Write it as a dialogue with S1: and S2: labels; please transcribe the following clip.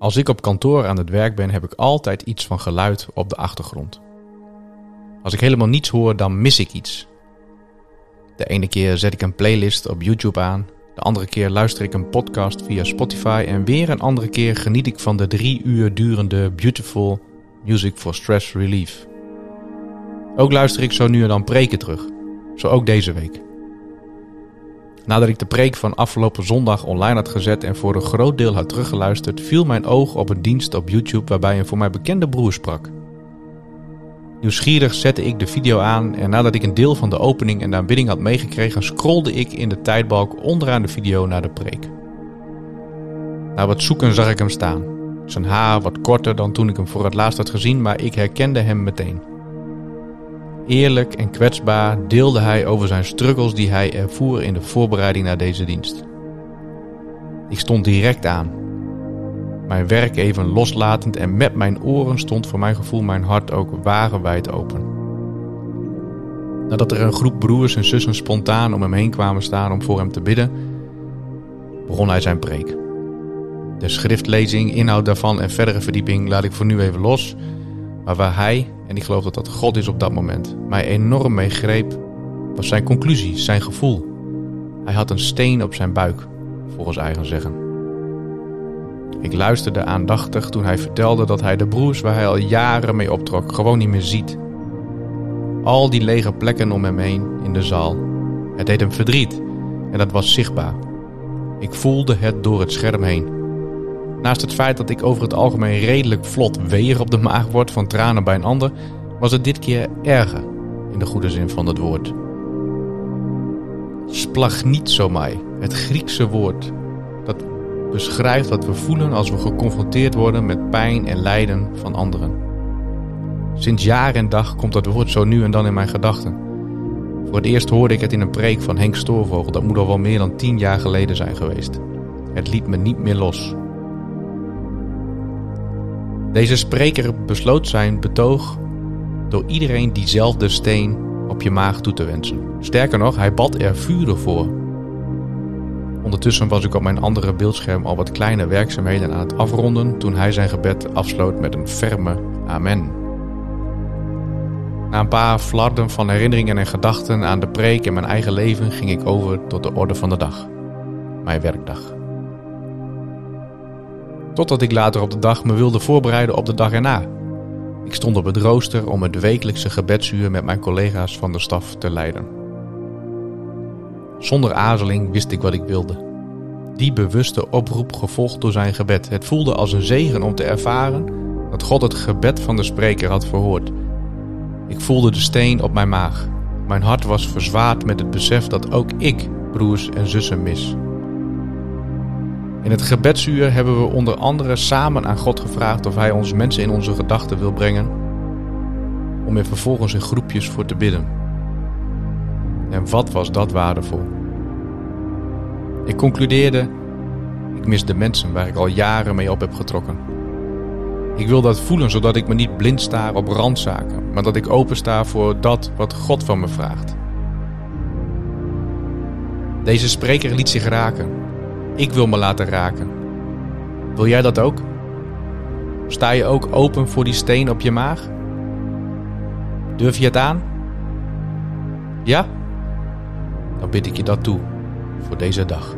S1: Als ik op kantoor aan het werk ben, heb ik altijd iets van geluid op de achtergrond. Als ik helemaal niets hoor, dan mis ik iets. De ene keer zet ik een playlist op YouTube aan, de andere keer luister ik een podcast via Spotify en weer een andere keer geniet ik van de drie uur durende Beautiful Music for Stress Relief. Ook luister ik zo nu en dan preken terug, zo ook deze week. Nadat ik de preek van afgelopen zondag online had gezet en voor een groot deel had teruggeluisterd, viel mijn oog op een dienst op YouTube waarbij een voor mij bekende broer sprak. Nieuwsgierig zette ik de video aan en nadat ik een deel van de opening en de aanbidding had meegekregen, scrolde ik in de tijdbalk onderaan de video naar de preek. Na wat zoeken zag ik hem staan. Zijn haar wat korter dan toen ik hem voor het laatst had gezien, maar ik herkende hem meteen. Eerlijk en kwetsbaar deelde hij over zijn struggles die hij ervoer in de voorbereiding naar deze dienst. Ik stond direct aan. Mijn werk even loslatend en met mijn oren stond voor mijn gevoel mijn hart ook wagenwijd open. Nadat er een groep broers en zussen spontaan om hem heen kwamen staan om voor hem te bidden, begon hij zijn preek. De schriftlezing, inhoud daarvan en verdere verdieping laat ik voor nu even los, maar waar hij en ik geloof dat dat God is op dat moment, mij enorm meegreep, was zijn conclusie, zijn gevoel. Hij had een steen op zijn buik, volgens eigen zeggen. Ik luisterde aandachtig toen hij vertelde dat hij de broers waar hij al jaren mee optrok gewoon niet meer ziet. Al die lege plekken om hem heen in de zaal. Het deed hem verdriet en dat was zichtbaar. Ik voelde het door het scherm heen. Naast het feit dat ik over het algemeen redelijk vlot weeg op de maag word van tranen bij een ander, was het dit keer erger, in de goede zin van het woord. Splagnitsomai, het Griekse woord, dat beschrijft wat we voelen als we geconfronteerd worden met pijn en lijden van anderen. Sinds jaar en dag komt dat woord zo nu en dan in mijn gedachten. Voor het eerst hoorde ik het in een preek van Henk Stoorvogel, dat moet al wel meer dan tien jaar geleden zijn geweest. Het liet me niet meer los. Deze spreker besloot zijn betoog door iedereen diezelfde steen op je maag toe te wensen. Sterker nog, hij bad er vuren voor. Ondertussen was ik op mijn andere beeldscherm al wat kleine werkzaamheden aan het afronden toen hij zijn gebed afsloot met een ferme amen. Na een paar flarden van herinneringen en gedachten aan de preek en mijn eigen leven ging ik over tot de orde van de dag. Mijn werkdag. Totdat ik later op de dag me wilde voorbereiden op de dag erna. Ik stond op het rooster om het wekelijkse gebedsuur met mijn collega's van de staf te leiden. Zonder aarzeling wist ik wat ik wilde. Die bewuste oproep gevolgd door zijn gebed. Het voelde als een zegen om te ervaren dat God het gebed van de spreker had verhoord. Ik voelde de steen op mijn maag. Mijn hart was verzwaard met het besef dat ook ik broers en zussen mis. In het gebedsuur hebben we onder andere samen aan God gevraagd of Hij ons mensen in onze gedachten wil brengen, om er vervolgens in groepjes voor te bidden. En wat was dat waardevol? Ik concludeerde, ik mis de mensen waar ik al jaren mee op heb getrokken. Ik wil dat voelen zodat ik me niet blind sta op randzaken, maar dat ik opensta voor dat wat God van me vraagt. Deze spreker liet zich raken ik wil me laten raken. Wil jij dat ook? Sta je ook open voor die steen op je maag? Durf je het aan? Ja? Dan bid ik je dat toe voor deze dag.